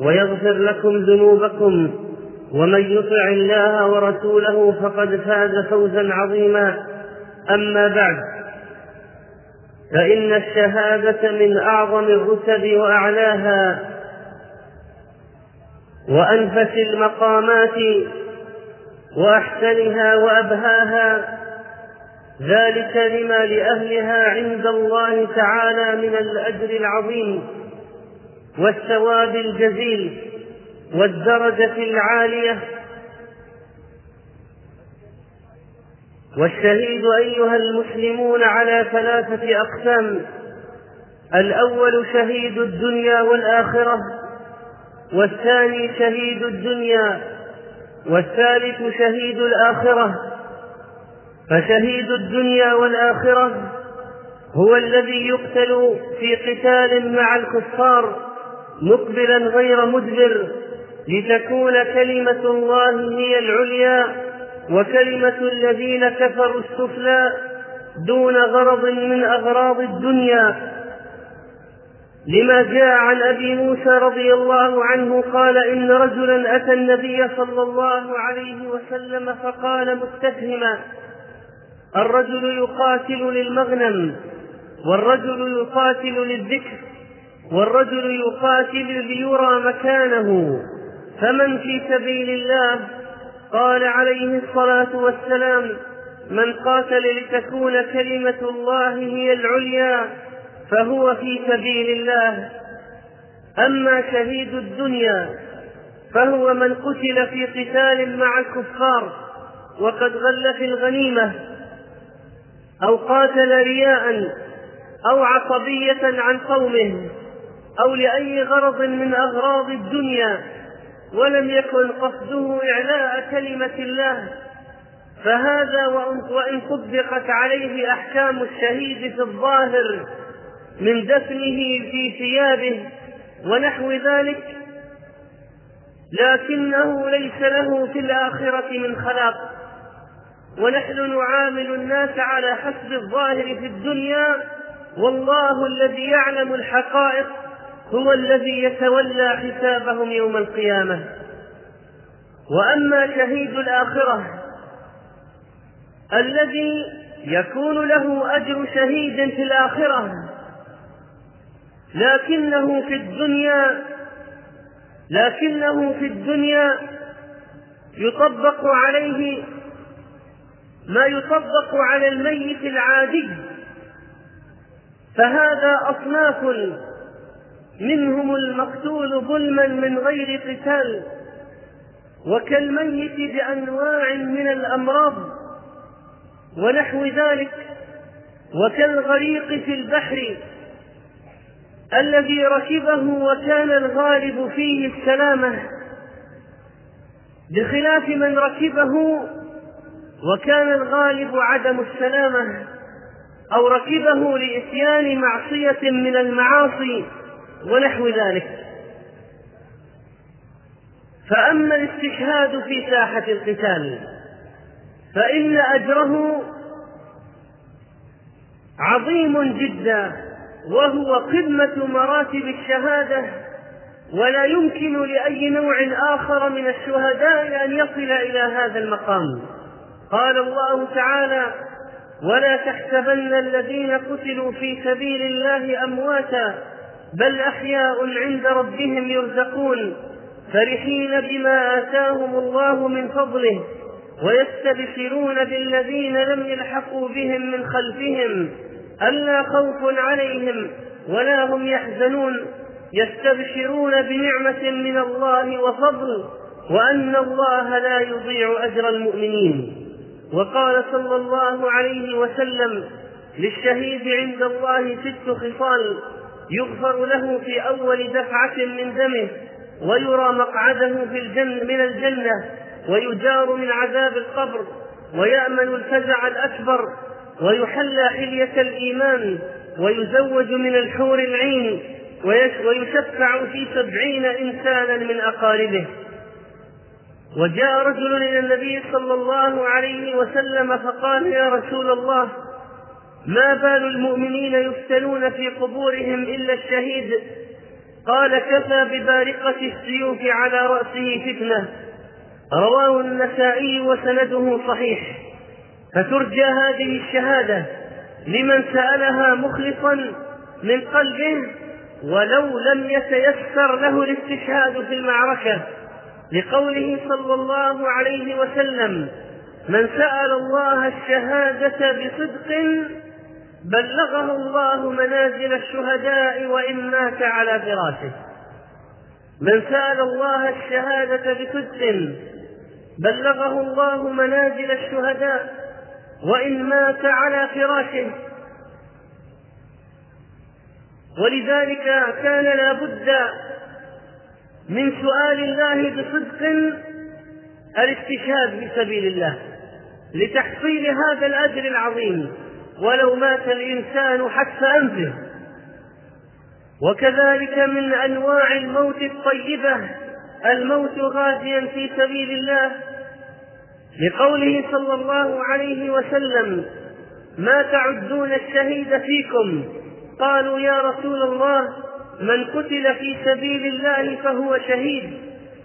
ويغفر لكم ذنوبكم ومن يطع الله ورسوله فقد فاز فوزا عظيما. أما بعد فإن الشهادة من أعظم الرتب وأعلاها وأنفس المقامات وأحسنها وأبهاها ذلك لما لأهلها عند الله تعالى من الأجر العظيم. والثواب الجزيل والدرجة العالية. والشهيد أيها المسلمون على ثلاثة أقسام. الأول شهيد الدنيا والآخرة والثاني شهيد الدنيا والثالث شهيد الآخرة. فشهيد الدنيا والآخرة هو الذي يقتل في قتال مع الكفار. مقبلا غير مدبر لتكون كلمة الله هي العليا وكلمة الذين كفروا السفلى دون غرض من أغراض الدنيا. لما جاء عن أبي موسى رضي الله عنه قال إن رجلا أتى النبي صلى الله عليه وسلم فقال مستفهما الرجل يقاتل للمغنم والرجل يقاتل للذكر. والرجل يقاتل ليرى مكانه. فمن في سبيل الله؟ قال عليه الصلاة والسلام من قاتل لتكون كلمة الله هي العليا فهو في سبيل الله. أما شهيد الدنيا فهو من قتل في قتال مع الكفار وقد غل في الغنيمة أو قاتل رياء أو عصبية عن قومه. أو لأي غرض من أغراض الدنيا ولم يكن قصده إعلاء كلمة الله. فهذا وإن طبقت عليه أحكام الشهيد في الظاهر من دفنه في ثيابه ونحو ذلك لكنه ليس له في الآخرة من خلاق. ونحن نعامل الناس على حسب الظاهر في الدنيا والله الذي يعلم الحقائق هو الذي يتولى حسابهم يوم القيامة. وأما شهيد الآخرة الذي يكون له أجر شهيد في الآخرة لكنه في الدنيا لكنه في الدنيا يطبق عليه ما يطبق على الميت العادي. فهذا أصناف منهم المقتول ظلما من غير قتال وكالميت بأنواع من الأمراض ونحو ذلك وكالغريق في البحر الذي ركبه وكان الغالب فيه السلامة بخلاف من ركبه وكان الغالب عدم السلامة أو ركبه لإتيان معصية من المعاصي. ونحو ذلك. فأما الاستشهاد في ساحة القتال فإن أجره عظيم جدا وهو قمة مراتب الشهادة ولا يمكن لأي نوع آخر من الشهداء أن يصل إلى هذا المقام. قال الله تعالى ولا تحسبن الذين قتلوا في سبيل الله أمواتا بل أحياء عند ربهم يرزقون فرحين بما آتاهم الله من فضله ويستبشرون بالذين لم يلحقوا بهم من خلفهم ألا خوف عليهم ولا هم يحزنون يستبشرون بنعمة من الله وفضل وأن الله لا يضيع أجر المؤمنين. وقال صلى الله عليه وسلم للشهيد عند الله ست خصال يغفر له في أول دفعة من دمه ويرى مقعده في الجنة من الجنة ويجار من عذاب القبر ويأمن الفزع الأكبر ويحلى حلية الإيمان ويزوج من الحور العين ويشفع في سبعين إنسانا من أقاربه. وجاء رجل إلى النبي صلى الله عليه وسلم فقال يا رسول الله ما بال المؤمنين يفتنون في قبورهم إلا الشهيد؟ قال كفى ببارقة السيوف على رأسه فتنة. رواه النسائي وسنده صحيح. فترجى هذه الشهادة لمن سألها مخلصا من قلبه ولو لم يتيسر له الاستشهاد في المعركة. لقوله صلى الله عليه وسلم من سأل الله الشهادة بصدق بلغه الله منازل الشهداء وإن مات على فراشه. من سأل الله الشهادة بصدق بلغه الله منازل الشهداء وإن مات على فراشه. ولذلك كان لا بد من سؤال الله بصدق الاستشهاد في سبيل الله لتحصيل هذا الأجر العظيم. ولو مات الإنسان حتى أنفه وكذلك من أنواع الموت الطيبة الموت غازيا في سبيل الله. لقوله صلى الله عليه وسلم ما تعدون الشهيد فيكم؟ قالوا يا رسول الله من قتل في سبيل الله فهو شهيد.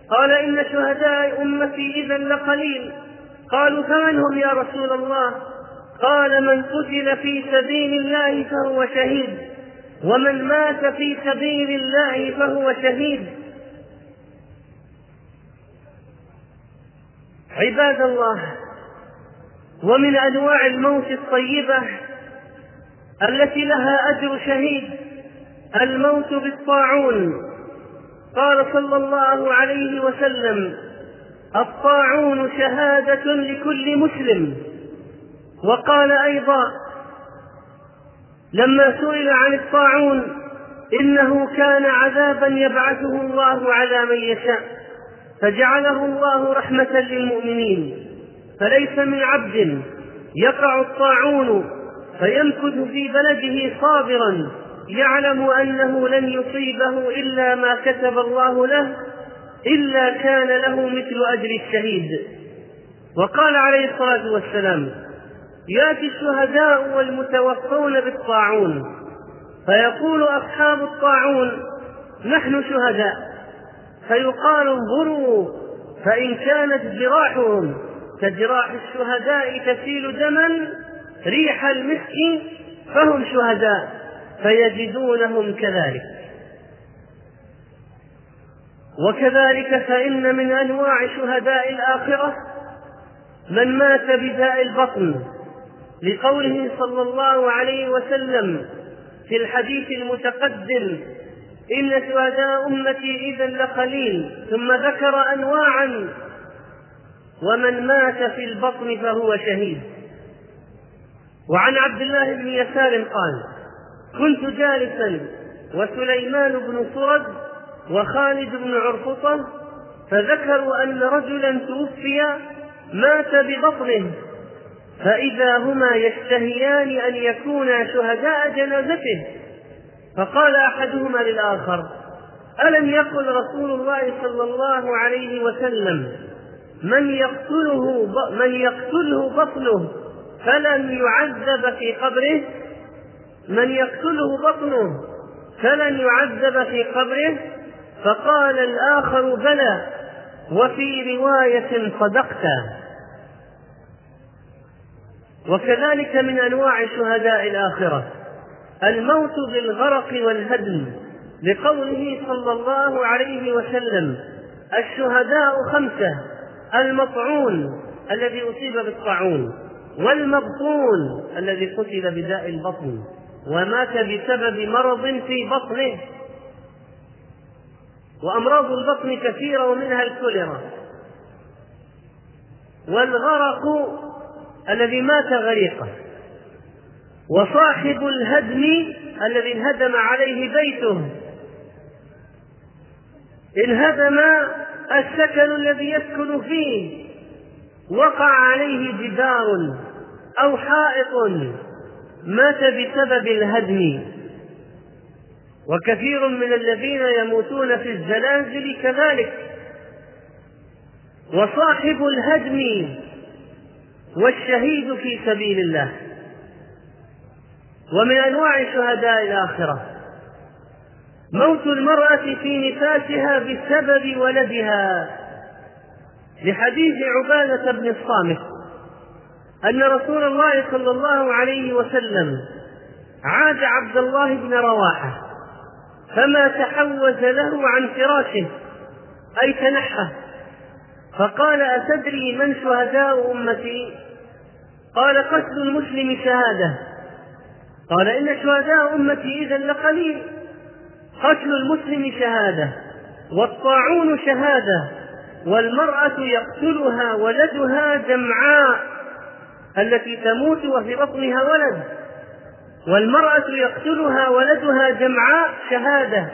قال إن شهداء أمتي إذا لقليل. قالوا فمن هم يا رسول الله؟ قال من قتل في سبيل الله فهو شهيد ومن مات في سبيل الله فهو شهيد. عباد الله ومن أنواع الموت الطيبة التي لها أجر شهيد الموت بالطاعون. قال صلى الله عليه وسلم الطاعون شهادة لكل مسلم. وقال أيضا لما سئل عن الطاعون إنه كان عذابا يبعثه الله على من يشاء فجعله الله رحمة للمؤمنين فليس من عبد يقع الطاعون فيمكث في بلده صابرا يعلم أنه لن يصيبه إلا ما كتب الله له إلا كان له مثل أجر الشهيد. وقال عليه الصلاة والسلام ياتي الشهداء والمتوفون بالطاعون. فيقول أصحاب الطاعون نحن شهداء. فيقال انظروا فإن كانت جراحهم كجراح الشهداء تسيل دما ريح المسك فهم شهداء فيجدونهم كذلك. وكذلك فإن من أنواع شهداء الآخرة من مات بداء البطن. لقوله صلى الله عليه وسلم في الحديث المتقدم إن شهداء أمتي إذا لقليل ثم ذكر أنواعا ومن مات في البطن فهو شهيد. وعن عبد الله بن يسار قال كنت جالسا وسليمان بن سرد وخالد بن عرفطة فذكروا أن رجلا توفي مات ببطنه. فإذا هما يشتهيان أن يكونا شهداء جنازته. فقال أحدهما للآخر ألم يقل رسول الله صلى الله عليه وسلم من يقتله من يقتله بطنه فلن يعذب في قبره؟ من يقتله بطنه فلن يعذب في قبره؟ فقال الآخر بلى وفي رواية صدقت وكذلك من أنواع شهداء الآخرة. الموت بالغرق والهدم لقوله صلى الله عليه وسلم. الشهداء خمسة المطعون الذي أصيب بالطاعون والمبطون الذي قتل بداء البطن ومات بسبب مرض في بطنه. وأمراض البطن كثيرة ومنها الكوليرا. والغرق الذي مات غريقا. وصاحب الهدم الذي انهدم عليه بيته. انهدم السكن الذي يسكن فيه. وقع عليه جدار أو حائط مات بسبب الهدم. وكثير من الذين يموتون في الزلازل كذلك. وصاحب الهدم والشهيد في سبيل الله. ومن أنواع شهداء الآخرة. موت المرأة في نفاسها بسبب ولدها. لحديث عبادة بن الصامت. أن رسول الله صلى الله عليه وسلم عاد عبد الله بن رواحة. فما تحوز له عن فراشه. أي تنحى. فقال أتدري من شهداء أمتي؟ قال قتل المسلم شهادة. قال إن شهداء أمتي إذا لقليل. قتل المسلم شهادة. والطاعون شهادة. والمرأة يقتلها ولدها جمعاء التي تموت وفي بطنها ولد. والمرأة يقتلها ولدها جمعاء شهادة.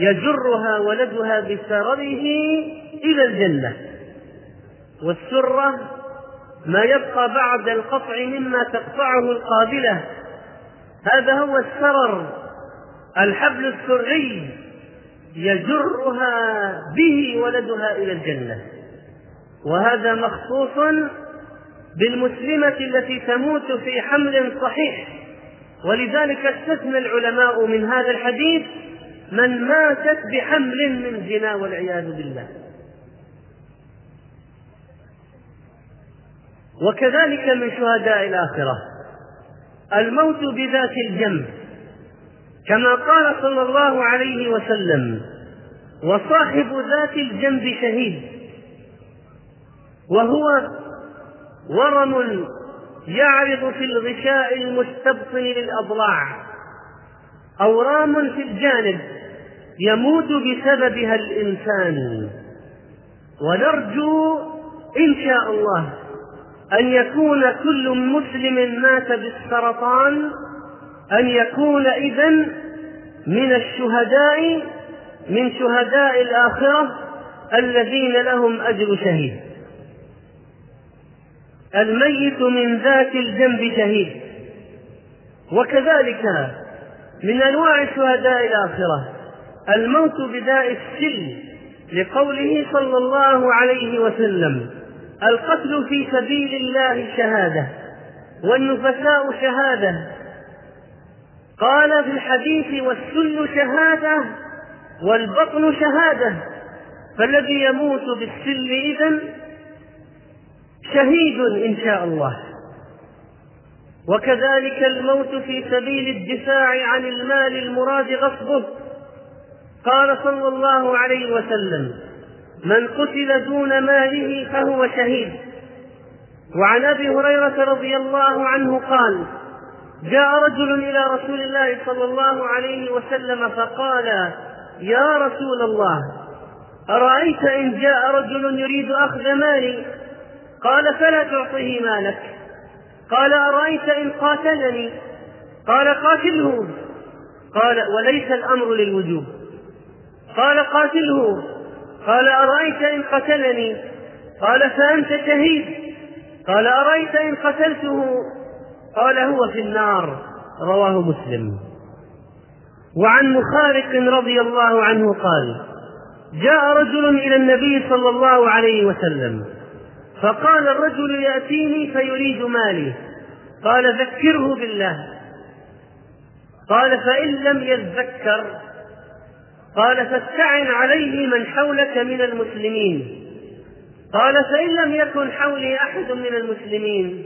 يجرها ولدها بسرره إلى الجنة. والسرة ما يبقى بعد القطع مما تقطعه القابلة. هذا هو السرر الحبل السري يجرها به ولدها إلى الجنة. وهذا مخصوص بالمسلمة التي تموت في حمل صحيح. ولذلك استثنى العلماء من هذا الحديث من ماتت بحمل من زنا والعياذ بالله. وكذلك من شهداء الآخرة. الموت بذات الجنب كما قال صلى الله عليه وسلم وصاحب ذات الجنب شهيد وهو ورم يعرض في الغشاء المستبطن للأضلاع أورام في الجانب يموت بسببها الإنسان. ونرجو إن شاء الله أن يكون كل مسلم مات بالسرطان أن يكون إذا من الشهداء من شهداء الآخرة الذين لهم أجر شهيد. الميت من ذات الجنب شهيد. وكذلك من أنواع شهداء الآخرة الموت بداء السل لقوله صلى الله عليه وسلم. القتل في سبيل الله شهادة والنفساء شهادة. قال في الحديث والسل شهادة والبطن شهادة. فالذي يموت بالسل إذن شهيد إن شاء الله. وكذلك الموت في سبيل الدفاع عن المال المراد غصبه. قال صلى الله عليه وسلم من قتل دون ماله فهو شهيد. وعن أبي هريرة رضي الله عنه قال جاء رجل إلى رسول الله صلى الله عليه وسلم فقال يا رسول الله أرأيت إن جاء رجل يريد أخذ مالي؟ قال فلا تعطه مالك. قال أرأيت إن قاتلني؟ قال قاتله. قال وليس الأمر للوجوب. قال قاتله. قال أرأيت إن قتلني؟ قال فأنت شهيد. قال أرأيت إن قتلته؟ قال هو في النار. رواه مسلم. وعن مخارق رضي الله عنه قال جاء رجل إلى النبي صلى الله عليه وسلم فقال الرجل يأتيني فيريد مالي. قال ذكره بالله. قال فإن لم يذكر قال فاستعن عليه من حولك من المسلمين. قال فإن لم يكن حولي أحد من المسلمين.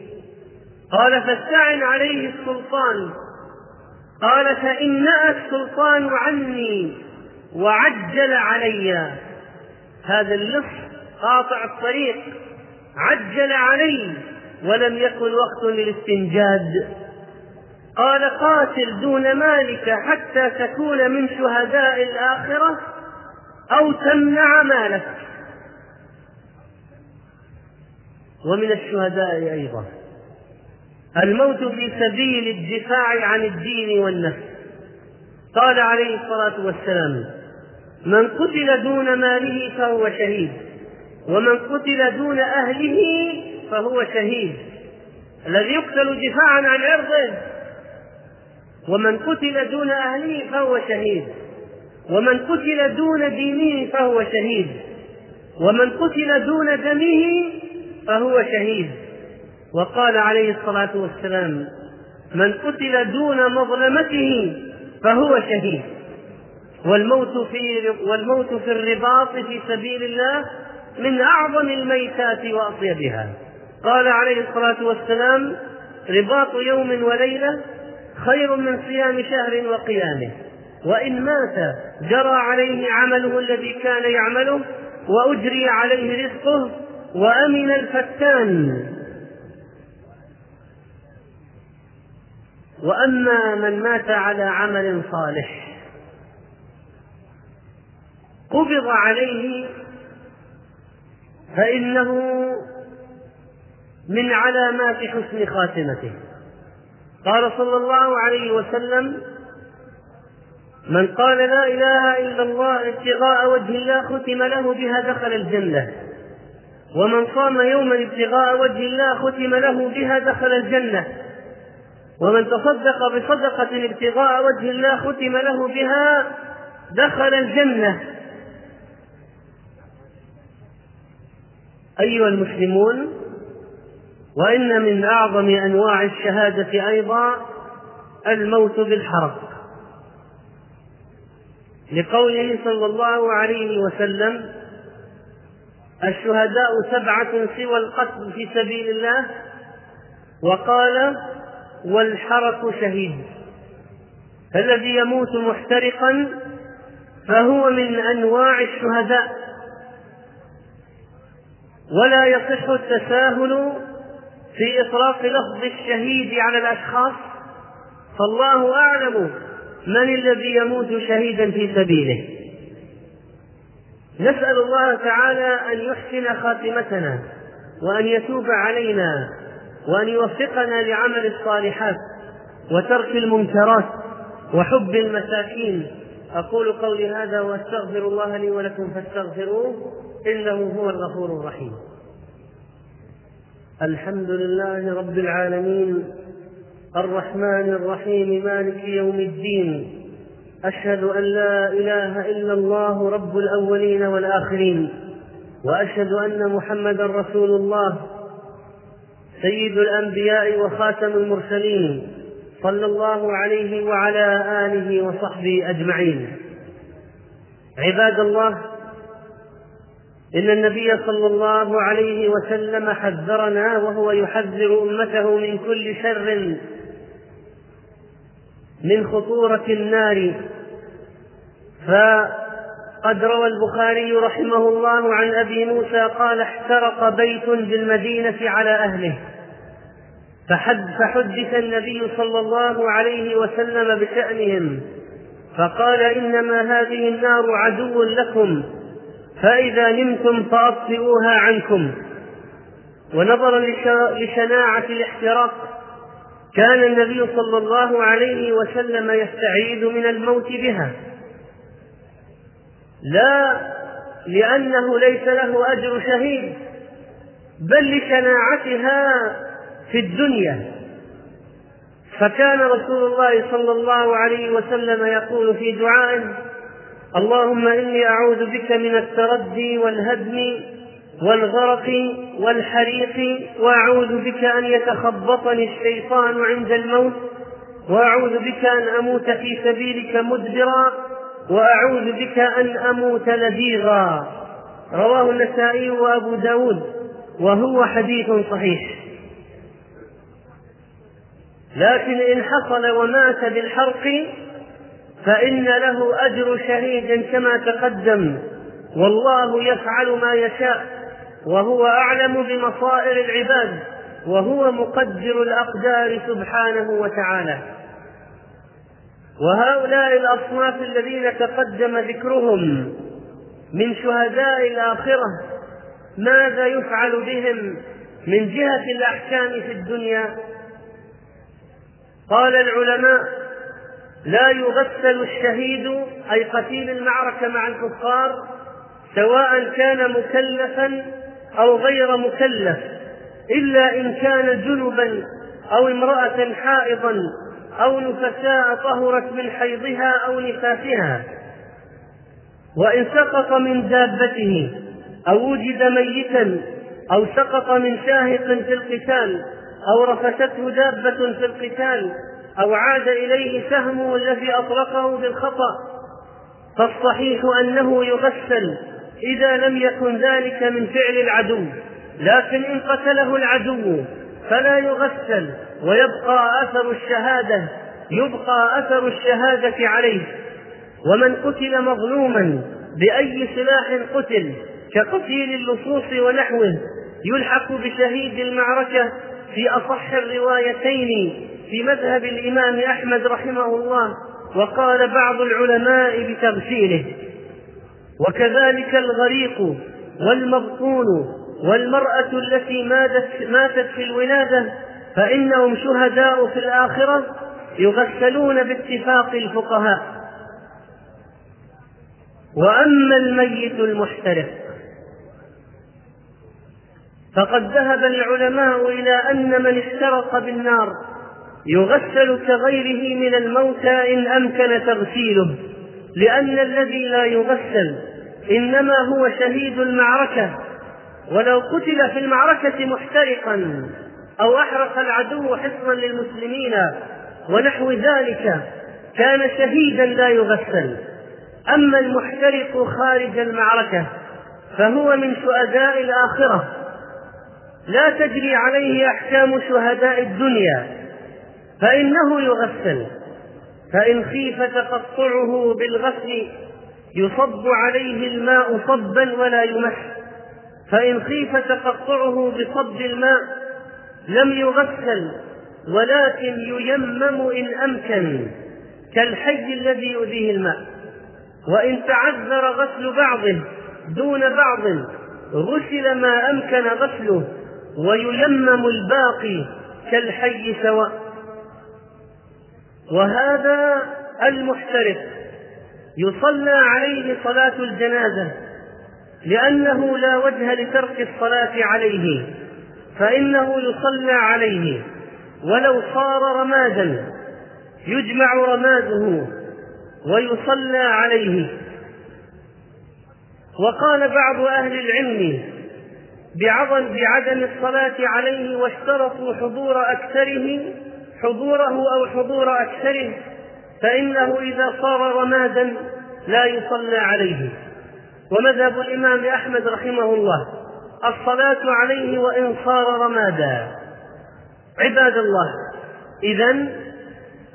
قال فاستعن عليه السلطان. قال فإن نأى السلطان عني وعجل علي. هذا اللص قاطع الطريق. عجل عليه ولم يكن وقت للاستنجاد. قال قاتل دون مالك حتى تكون من شهداء الآخرة أو تمنع مالك. ومن الشهداء أيضا. الموت في سبيل الدفاع عن الدين والنفس. قال عليه الصلاة والسلام من قتل دون ماله فهو شهيد ومن قتل دون أهله فهو شهيد. الذي يقتل دفاعا عن عرضه ومن قتل دون أهله فهو شهيد. ومن قتل دون دينه فهو شهيد. ومن قتل دون دمه فهو شهيد. وقال عليه الصلاة والسلام من قتل دون مظلمته فهو شهيد. والموت في والموت في الرباط في سبيل الله من أعظم الميتات وأطيبها. قال عليه الصلاة والسلام رباط يوم وليلة خير من صيام شهر وقيامه. وإن مات جرى عليه عمله الذي كان يعمله وأجري عليه رزقه وأمن الفتان. وأما من مات على عمل صالح قبض عليه فإنه من علامات حسن خاتمته. قال صلى الله عليه وسلم من قال لا إله إلا الله ابتغاء وجه الله ختم له بها دخل الجنة ومن صام يوما ابتغاء وجه الله ختم له بها دخل الجنة ومن تصدق بصدقة ابتغاء وجه الله ختم له بها دخل الجنة. أيها المسلمون وإن من أعظم أنواع الشهادة أيضا الموت بالحرق لقوله صلى الله عليه وسلم الشهداء سبعة سوى القتل في سبيل الله. وقال والحرق شهيد. فالذي يموت محترقا فهو من أنواع الشهداء. ولا يصح التساهل في إطلاق لفظ الشهيد على الأشخاص فالله أعلم من الذي يموت شهيدا في سبيله. نسأل الله تعالى أن يحسن خاتمتنا وأن يتوب علينا وأن يوفقنا لعمل الصالحات وترك المنكرات وحب المساكين. أقول قولي هذا وأستغفر الله لي ولكم فاستغفروه إنه هو الغفور الرحيم. الحمد لله رب العالمين الرحمن الرحيم مالك يوم الدين أشهد أن لا إله إلا الله رب الأولين والآخرين وأشهد أن محمدا رسول الله سيد الأنبياء وخاتم المرسلين صلى الله عليه وعلى آله وصحبه أجمعين. عباد الله إن النبي صلى الله عليه وسلم حذرنا وهو يحذر أمته من كل شر من خطورة النار. فقد روى البخاري رحمه الله عن أبي موسى قال احترق بيت بالمدينة على أهله. فحدث النبي صلى الله عليه وسلم بشأنهم فقال إنما هذه النار عدو لكم. فإذا نمتم فأطفئوها عنكم. ونظرا لشناعة الاحتراق كان النبي صلى الله عليه وسلم يستعيذ من الموت بها. لا لأنه ليس له أجر شهيد بل لشناعتها في الدنيا. فكان رسول الله صلى الله عليه وسلم يقول في دعائه اللهم إني أعوذ بك من التردي والهدم والغرق والحريق وأعوذ بك أن يتخبطني الشيطان عند الموت وأعوذ بك أن أموت في سبيلك مدبرا وأعوذ بك أن أموت لديغا رواه النسائي وأبو داود وهو حديث صحيح. لكن إن حصل ومات بالحرق فإن له أجر شهيد كما تقدم. والله يفعل ما يشاء وهو أعلم بمصائر العباد وهو مقدر الأقدار سبحانه وتعالى. وهؤلاء الأصناف الذين تقدم ذكرهم من شهداء الآخرة ماذا يفعل بهم من جهة الأحكام في الدنيا؟ قال العلماء لا يغسل الشهيد أي قتيل المعركة مع الكفار سواء كان مكلفا أو غير مكلف إلا إن كان جنبا أو امرأة حائضا أو نفساء طهرت من حيضها أو نفاسها. وإن سقط من دابته أو وجد ميتا أو سقط من شاهق في القتال أو رفسته دابة في القتال أو عاد إليه سهمه الذي أطلقه بالخطأ فالصحيح أنه يغسل إذا لم يكن ذلك من فعل العدو. لكن إن قتله العدو فلا يغسل ويبقى أثر الشهادة يبقى أثر الشهادة عليه. ومن قتل مظلوما بأي سلاح قتل كقتيل اللصوص ونحوه يلحق بشهيد المعركة في أصح الروايتين في مذهب الإمام أحمد رحمه الله وقال بعض العلماء بتغسيله. وكذلك الغريق والمبطون والمرأة التي ماتت في الولادة فإنهم شهداء في الآخرة يغسلون باتفاق الفقهاء. وأما الميت المحترق فقد ذهب العلماء إلى أن من احترق بالنار. يغسل كغيره من الموتى إن أمكن تغسيله لأن الذي لا يغسل إنما هو شهيد المعركة. ولو قتل في المعركة محترقا أو أحرق العدو حصنا للمسلمين ونحو ذلك كان شهيدا لا يغسل. أما المحترق خارج المعركة فهو من شهداء الآخرة. لا تجري عليه أحكام شهداء الدنيا. فإنه يغسل فإن خيف تقطعه بالغسل يصب عليه الماء صبا ولا يمس فإن خيف تقطعه بصب الماء لم يغسل ولكن ييمم إن أمكن كالحي الذي يؤذيه الماء. وإن تعذر غسل بعضه دون بعض غسل ما أمكن غسله وييمم الباقي كالحي سواء. وهذا المحترف يصلى عليه صلاة الجنازة لأنه لا وجه لترك الصلاة عليه فإنه يصلى عليه ولو صار رمادا يجمع رماده ويصلى عليه. وقال بعض أهل العلم بعدم الصلاة عليه واشترطوا حضور أكثره حضوره أو حضور أكثره فإنه إذا صار رمادا لا يصلى عليه. ومذهب الإمام أحمد رحمه الله الصلاة عليه وإن صار رمادا. عباد الله إذا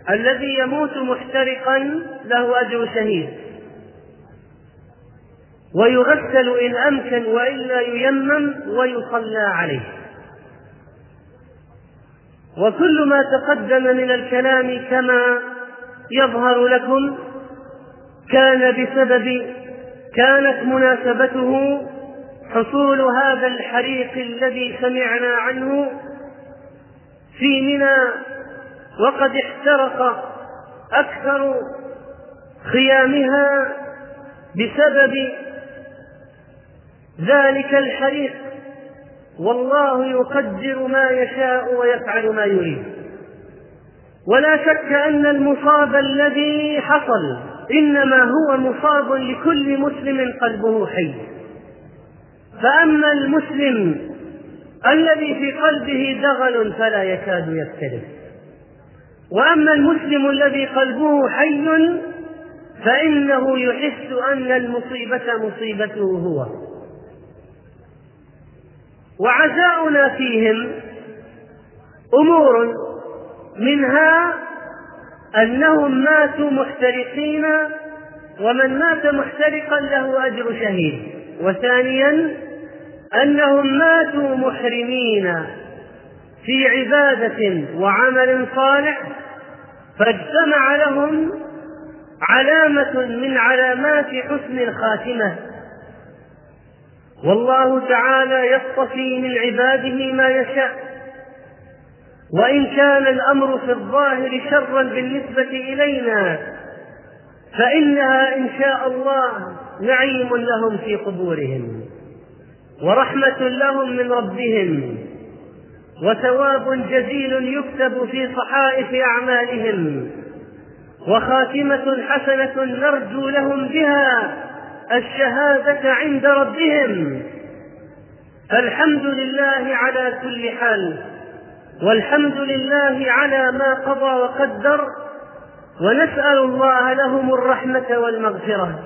الذي يموت محترقا له أجر شهيد. ويغسل إن أمكن وإلا ييمم ويصلى عليه. وكل ما تقدم من الكلام كما يظهر لكم كان بسبب كانت مناسبته حصول هذا الحريق الذي سمعنا عنه في منى وقد احترق أكثر خيامها بسبب ذلك الحريق. والله يقدر ما يشاء ويفعل ما يريد. ولا شك أن المصاب الذي حصل إنما هو مصاب لكل مسلم قلبه حي. فأما المسلم الذي في قلبه دغل فلا يكاد يفترس. وأما المسلم الذي قلبه حي فإنه يحس أن المصيبة مصيبته هو. وعزاؤنا فيهم أمور منها أنهم ماتوا محترقين ومن مات محترقا له أجر شهيد. وثانيا أنهم ماتوا محرمين في عبادة وعمل صالح فاجتمع لهم علامة من علامات حسن الخاتمة. والله تعالى يصطفي من عباده ما يشاء. وإن كان الأمر في الظاهر شرا بالنسبة إلينا فإنها إن شاء الله نعيم لهم في قبورهم ورحمة لهم من ربهم وثواب جزيل يكتب في صحائف أعمالهم وخاتمة حسنة نرجو لهم بها الشهادة عند ربهم. فالحمد لله على كل حال والحمد لله على ما قضى وقدر ونسأل الله لهم الرحمة والمغفرة.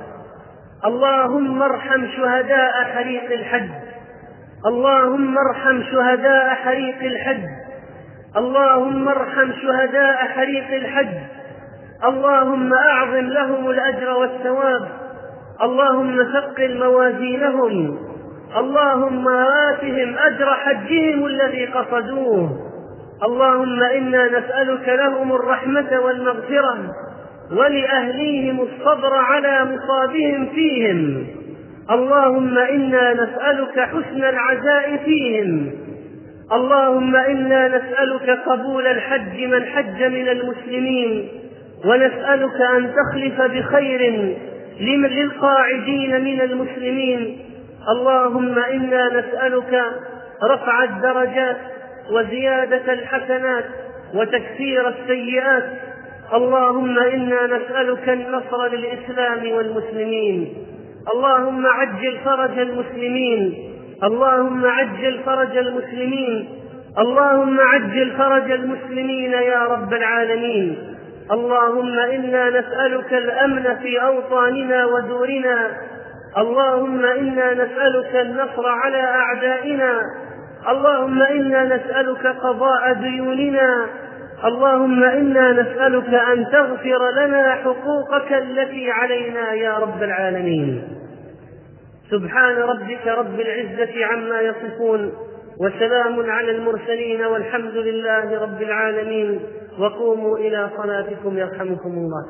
اللهم ارحم شهداء حريق الحج. اللهم ارحم شهداء حريق الحج. اللهم ارحم شهداء حريق الحج. اللهم أعظم لهم الأجر والثواب. اللهم ثقل موازينهم. اللهم آتهم أجر حجهم الذي قصدوه. اللهم إنا نسألك لهم الرحمة والمغفرة ولأهليهم الصبر على مصابهم فيهم. اللهم إنا نسألك حسن العزاء فيهم. اللهم إنا نسألك قبول الحج من حج من المسلمين. ونسألك أن تخلف بخير للقاعدين من المسلمين؟ اللهم إنا نسألك رفع الدرجات وزيادة الحسنات وتكثير السيئات. اللهم إنا نسألك النصر للإسلام والمسلمين. اللهم عجل فرج المسلمين. اللهم عجل فرج المسلمين. اللهم عجل فرج المسلمين يا رب العالمين. اللهم إنا نسألك الأمن في أوطاننا ودورنا. اللهم إنا نسألك النصر على أعدائنا. اللهم إنا نسألك قضاء ديوننا. اللهم إنا نسألك أن تغفر لنا حقوقك التي علينا يا رب العالمين. سبحان ربك رب العزة عما يصفون وسلام على المرسلين والحمد لله رب العالمين. وقوموا إلى صلاتكم يرحمكم الله.